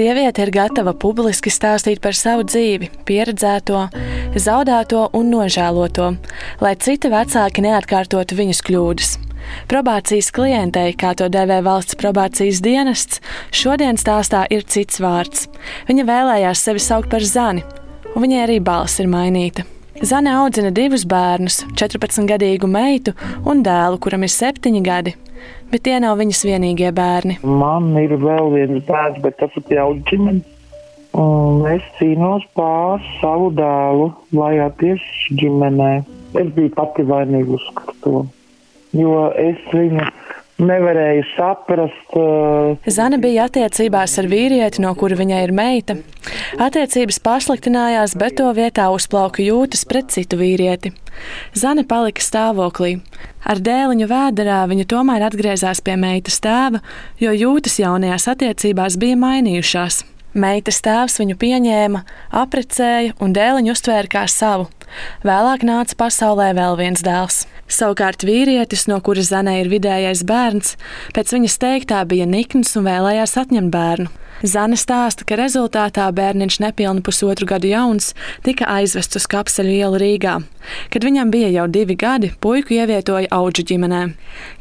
Sieviete ir gatava publiski stāstīt par savu dzīvi, pieredzēto, zaudēto un nožēloto, lai citi vecāki neatkārtotu viņas kļūdas. Probācijas klientei, kā to dēvē valsts probācijas dienests, šodien stāstā ir cits vārds. Viņa vēlējās sevi saukt par zani, un viņai arī balss ir mainīta. Zane audzina divus bērnus, 14-gadīgu meitu un dēlu, kuram ir 7 gadi. Bet tie nav viņas vienīgie bērni. Man ir vēl viens bērns, bet tas ir jau ģimenes. Un es cīnos pār savu dēlu, lai atgriežas ģimenē. Es biju pati vainīga uz to, jo es viņu nevarēju saprast. Uh... Zana bija attiecībās ar vīrieti, no kura viņai ir meita. Attiecības pasliktinājās, bet to vietā uzplauka jūtas pret citu vīrieti. Zana palika stāvoklī. Ar dēliņu vēderā viņa tomēr atgriezās pie meitas tēva, jo jūtas jaunajās attiecībās bija mainījušās. Meitas tēvs viņu pieņēma, apprecēja un dēliņu uztvēra kā savu. Vēlāk nāca pasaulē vēl viens dēls. Savukārt vīrietis, no kuras Zanē ir vidējais bērns, pēc viņas teiktā bija nikns un vēlējās atņemt bērnu. Zana stāsta, ka rezultātā bērniņš nepilnu pusotru gadu jauns tika aizvests uz kapseļu ielu Rīgā. Kad viņam bija jau divi gadi, puiku ievietoja auģu ģimenē.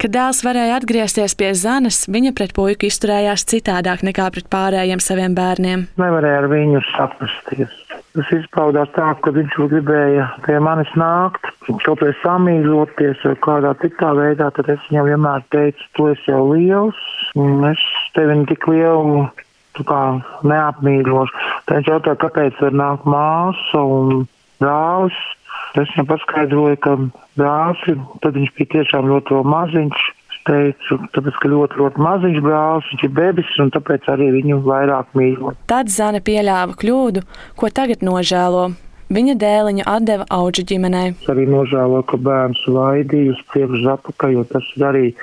Kad dēls varēja atgriezties pie Zanes, viņa pret puiku izturējās citādāk nekā pret pārējiem saviem bērniem. Nevarēja ar viņu saprasties. Tas izpaudās tā, ka viņš gribēja pie manis nākt, kaut vai samīļoties vai kādā citā veidā, tad es viņam vienmēr teicu, tu esi jau liels, un es tevi tik lielu kā neapmīļošu. Tad viņš jautāja, kāpēc var nākt māsa un brālis. Es viņam paskaidroju, ka brālis ir, tad viņš bija tiešām ļoti maziņš. Teicu, tāpēc, ka ļoti, ļoti maziņš brālis, viņš ir bebis un tāpēc arī viņu vairāk mīl. Tad Zana pieļāva kļūdu, ko tagad nožēlo. Viņa dēliņu atdeva auģu ģimenei. Es arī nožēloju, ka bērns vaidīja uz priekšu zapaka, jo tas arī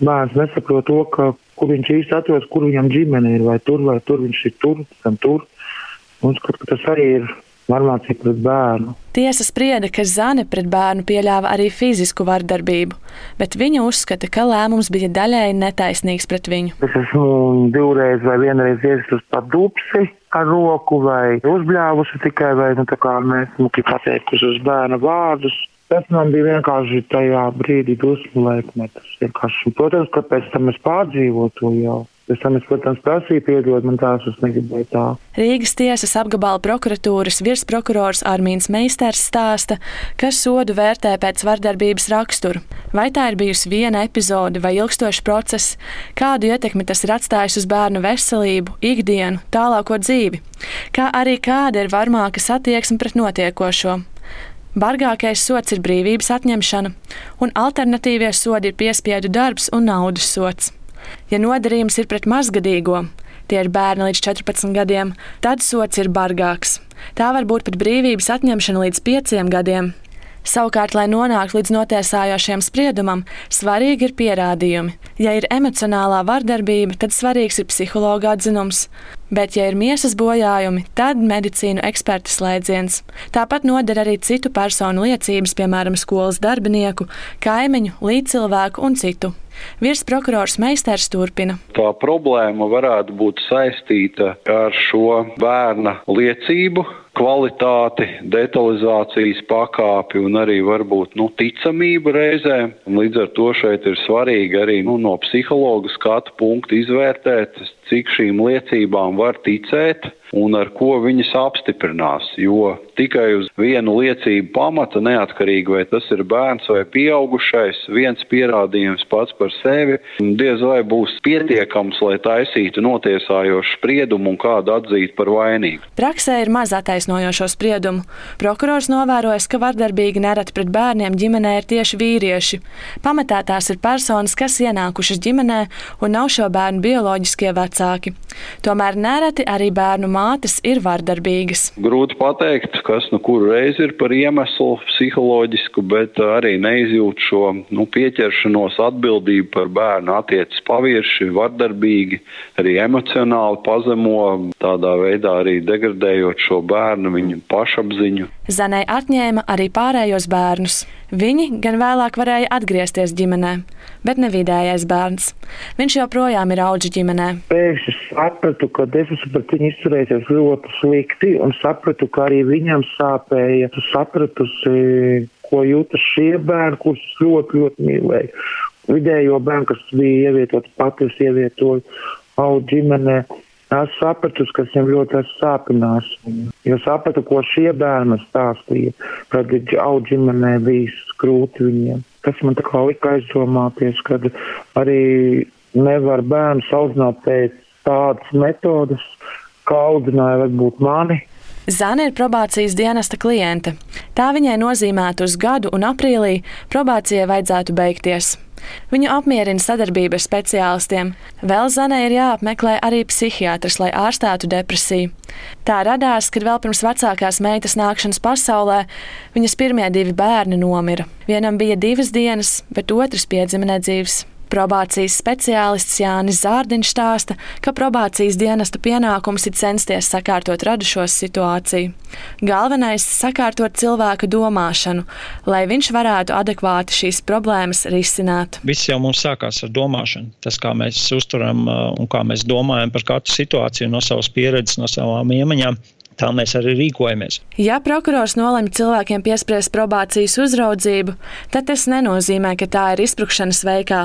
bērns nesaprot to, ka kur viņš īsti atrodas, kur viņam ģimene ir, vai tur, vai tur viņš ir tur, tam tur. Un skat, ka tas arī ir varmācība pret bērnu. Tiesa sprieda, ka Zane pret bērnu pieļāva arī fizisku vardarbību, bet viņa uzskata, ka lēmums bija daļēji netaisnīgs pret viņu. Es esmu divreiz vai vienreiz iestus pa dupsi ar roku vai uzbļāvusi tikai vai, nu, tā kā nesmuki pateikusi uz bērna vārdus. Tas man bija vienkārši tajā brīdī dusmu laikmetis. Protams, ka pēc tam es pārdzīvoju to jau. Pēc tam es, protams, prasīju piedot, man tās es negribēju tā. Rīgas tiesas apgabala prokuratūras virsprokurors Armīns Meisters stāsta, ka sodu vērtē pēc vardarbības raksturu. Vai tā ir bijusi viena epizode vai ilgstošs process, kādu ietekmi tas ir atstājis uz bērnu veselību, ikdienu, tālāko dzīvi, kā arī kāda ir varmākas attieksme pret notiekošo. Bargākais sots ir brīvības atņemšana, un alternatīvie sodi ir piespiedu darbs un naudas sots. Ja nodarījums ir pret mazgadīgo, tie ir bērni līdz 14 gadiem, tad sots ir bargāks. Tā var būt pat brīvības atņemšana līdz 5 gadiem. Savukārt, lai nonāktu līdz notiesājošiem spriedumam, svarīgi ir pierādījumi. Ja ir emocionālā vardarbība, tad svarīgs ir psihologa atzinums, bet, ja ir miesas bojājumi, tad medicīnu eksperta slēdziens. Tāpat noder arī citu personu liecības, piemēram, skolas darbinieku, kaimiņu, līdzcilvēku un citu. Virsprokurors Meisters turpina. Tā problēma varētu būt saistīta ar šo bērna liecību kvalitāti, detalizācijas pakāpi un arī varbūt nu, ticamību reizēm. Līdz ar to šeit ir svarīgi arī nu, no psihologa skatu punkta izvērtēt, cik šīm liecībām var ticēt un ar ko viņas apstiprinās. Jo tikai uz vienu liecību pamata, neatkarīgi vai tas ir bērns vai pieaugušais, viens pierādījums pats par sevi diez vai būs pietiekams, lai taisītu notiesājošu spriedumu un kādu atzītu par vainīgu. Praksē ir maz attaisnojošo spriedumu. Prokurors novērojas, ka vardarbīgi nereti pret bērniem ģimenē ir tieši vīrieši. Pamatā tās ir personas, kas ienākušas ģimenē un nav šo bērnu bioloģiskie vecāki. Tomēr nereti arī bērnu mātes ir vardarbīgas. Grūti pateikt, kas nu kuru reizi ir par iemeslu psiholoģisku, bet arī neizjūt šo nu, pieķeršanos atbildību par bērnu attiecas pavirši, vardarbīgi, arī emocionāli pazemo, tādā veidā arī degradējot šo bērnu, viņu pašapziņu. Zanai atņēma arī pārējos bērnus. Viņi gan vēlāk varēja atgriezties ģimenē, bet ne vidējais bērns. Viņš joprojām ir auģi ģimenē. Pēkšņi sapratu, ka es esmu pret viņu izturējies ļoti slikti, un sapratu, ka arī viņam sāpēja. Es sapratu, ko jūtas šie bērni, kurus ļoti, ļoti mīlēju. Vidējo bērnu, kas bija ievietots pati, es ievietoju auģi ģimenē. Es sapratu, ka viņam ļoti sāpinās. Jo sapratu, ko šie bērni stāstīja. Kad auga ģimenē bija grūti viņiem. Tas man tā kā lika aizdomāties, ka arī nevar bērnu audzināt pēc tādas metodas, kā audzināja varbūt mani. Zana ir probācijas dienesta kliente. Tā viņai nozīmētu uz gadu, un aprīlī probācijai vajadzētu beigties. Viņu apmierina sadarbība ar speciālistiem. Vēl Zanai ir jāapmeklē arī psihiatrs, lai ārstētu depresiju. Tā radās, kad vēl pirms vecākās meitas nākšanas pasaulē viņas pirmie divi bērni nomira. Vienam bija divas dienas, bet otrs piedzima nedzīvs. Probācijas speciālists Jānis Zārdiņš stāsta, ka probācijas dienesta pienākums ir censties sakārtot radušos situāciju. Galvenais ir sakārtot cilvēka domāšanu, lai viņš varētu adekvāti šīs problēmas risināt. Viss jau mums sākās ar domāšanu. Tas, kā mēs uzturam uh, un kā mēs domājam par katru situāciju no savas pieredzes, no savām iemaņām, Tā mēs arī rīkojamies. Ja prokurors nolemj cilvēkiem piespriest probācijas uzraudzību, tad tas nenozīmē, ka tā ir izbrukšanas veikā.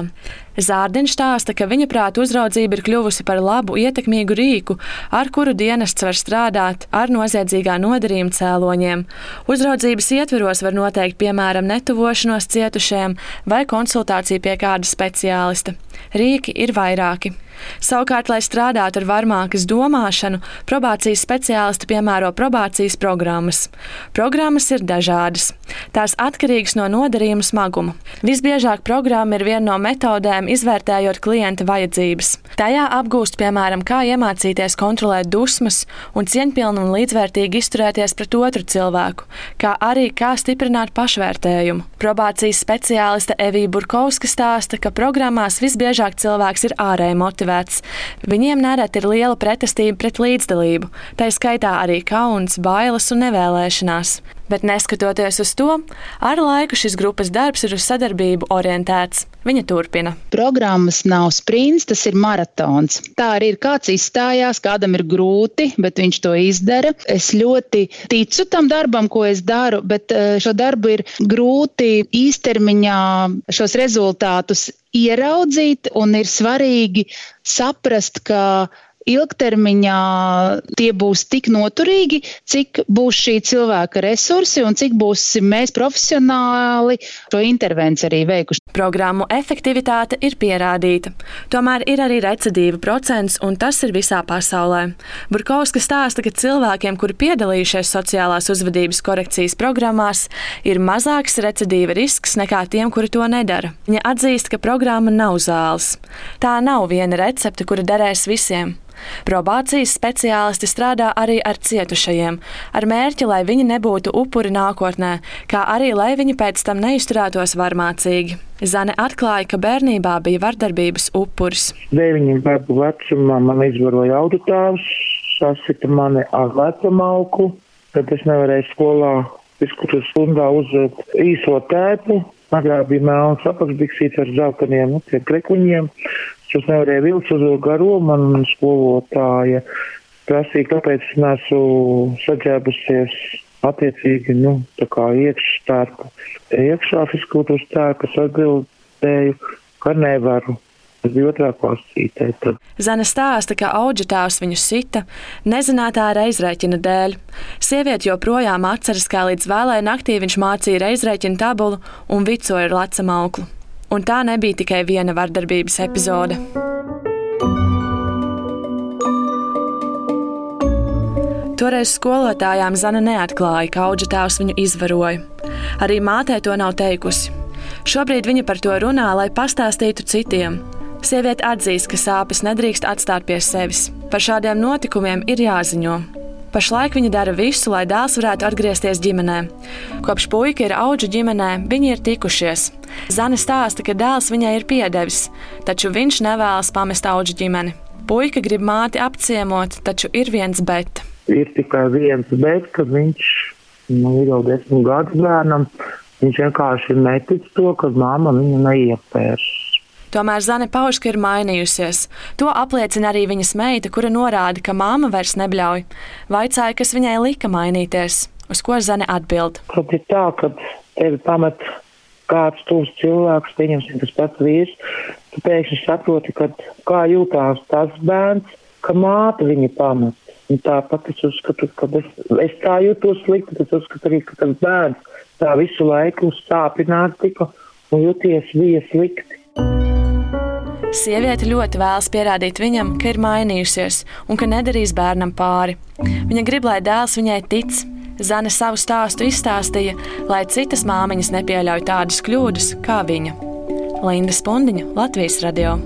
Zārdiņš stāsta, ka viņa prāta uzraudzība ir kļuvusi par labu, ietekmīgu rīku, ar kuru dienests var strādāt ar noziedzīgā nodarījuma cēloņiem. Uzraudzības ietveros var noteikt, piemēram, netuvošanos cietušajiem vai konsultāciju pie kāda speciālista. Rīki ir vairāki. Savukārt, lai strādātu ar varmākas domāšanu, probācijas speciālisti piemēro probācijas programmas. Programmas ir dažādas. Tās atkarīgas no nodarījuma smaguma. Visbiežāk programma ir viena no metodēm, izvērtējot klienta vajadzības. Tajā apgūst, piemēram, kā iemācīties kontrolēt dusmas un cieņpilni un līdzvērtīgi izturēties pret otru cilvēku, kā arī kā stiprināt pašvērtējumu. Probācijas speciāliste Evija Burkovska stāsta, ka programmās visbiežāk cilvēks ir ārēji motivēts. Viņiem nereti ir liela pretestība pret līdzdalību, tā skaitā arī kauns, bailes un nevēlēšanās. Bet neskatoties uz to, ar laiku šis grupas darbs ir uz sadarbību orientēts. Viņa turpina. Programmas nav sprints, tas ir maratons. Tā arī ir. Kāds izstājās, kādam ir grūti, bet viņš to izdara. Es ļoti ticu tam darbam, ko es daru, bet eh, šo darbu ir grūti īstermiņā šos rezultātus ieraudzīt, un ir svarīgi saprast, ka ilgtermiņā tie būs tik noturīgi, cik būs šī cilvēka resursi un cik būsim mēs profesionāli šo intervenciju arī veikuši. Programmu efektivitāte ir pierādīta. Tomēr ir arī recidīva procents, un tas ir visā pasaulē. Burkovska stāsta, ka cilvēkiem, kuri piedalījušies sociālās uzvedības korekcijas programmās, ir mazāks recidīva risks nekā tiem, kuri to nedara. Viņa atzīst, ka programma nav zāles. Tā nav viena recepte, kura derēs visiem. Probācijas speciālisti strādā arī ar cietušajiem, ar mērķi, lai viņi nebūtu upuri nākotnē, kā arī lai viņi pēc tam neizturētos varmācīgi. Zane atklāja, ka bērnībā bija vardarbības upuris. Deviņu gadu vecumā man izvaroja auditāvs, sasita mani ar lecamauku, tad es nevarēju skolā diskutu stundā uzlikt īso tēpu. Agrāk bija melns apakšbiksīts ar zeltainiem nu, krekuņiem. Es nevarēju vilkt uz garo, man skolotāja prasīja, kāpēc es neesmu saģēbusies attiecīgi, nu, tā kā iekšstārku. Iekšā fizkultūras tērku es atbildēju, ka nevaru. Tas bija otrā klasītē. Tad. Zana stāsta, ka auģa tēvs viņu sita, nezinātā reizrēķina dēļ. Sieviete joprojām atceras, kā līdz vēlai naktī viņš mācīja reizrēķina tabulu un vicoja ar lecamauklu. Un tā nebija tikai viena vardarbības epizode. Toreiz skolotājām Zana neatklāja, ka auga tēvs viņu izvaroja. Arī mātei to nav teikusi. Šobrīd viņa par to runā, lai pastāstītu citiem. Sieviete atzīst, ka sāpes nedrīkst atstāt pie sevis. Par šādiem notikumiem ir jāziņo. Pašlaik viņa dara visu, lai dēls varētu atgriezties ģimenē. Kopš puika ir auga ģimenē, viņi ir tikušies. Zane stāsta, ka dēls viņai ir piedevis, taču viņš nevēlas pamest auga ģimeni. Puika grib māti apciemot, taču ir viens bet. Ir tikai viens bet, kad viņš nu, ir jau desmit gadu bērnam. Viņš vienkārši netic to, ka mamma viņu neiepērš. Tomēr Zane pauž, ka ir mainījusies. To apliecina arī viņas meita, kura norāda, ka māma vairs nebļauj. Vaicāja, kas viņai lika mainīties, uz ko Zane atbild. Kad ir tā, ka tevi pamet kāds tuvs cilvēks, pieņemsim tas pats vīrs, tu pēkšņi saproti, ka kā jūtās tas bērns, ka māte viņu pamet. Un tāpat es uzskatu, ka es, es tā jūtos slikti, bet es uzskatu arī, ka tas bērns tā visu laiku sāpināts tika un jūties bija slikti. Sieviete ļoti vēlas pierādīt viņam, ka ir mainījusies un ka nedarīs bērnam pāri. Viņa grib, lai dēls viņai tic. Zane savu stāstu izstāstīja, lai citas māmiņas nepieļauj tādas kļūdas kā viņa. Linda Spundiņa, Latvijas radio.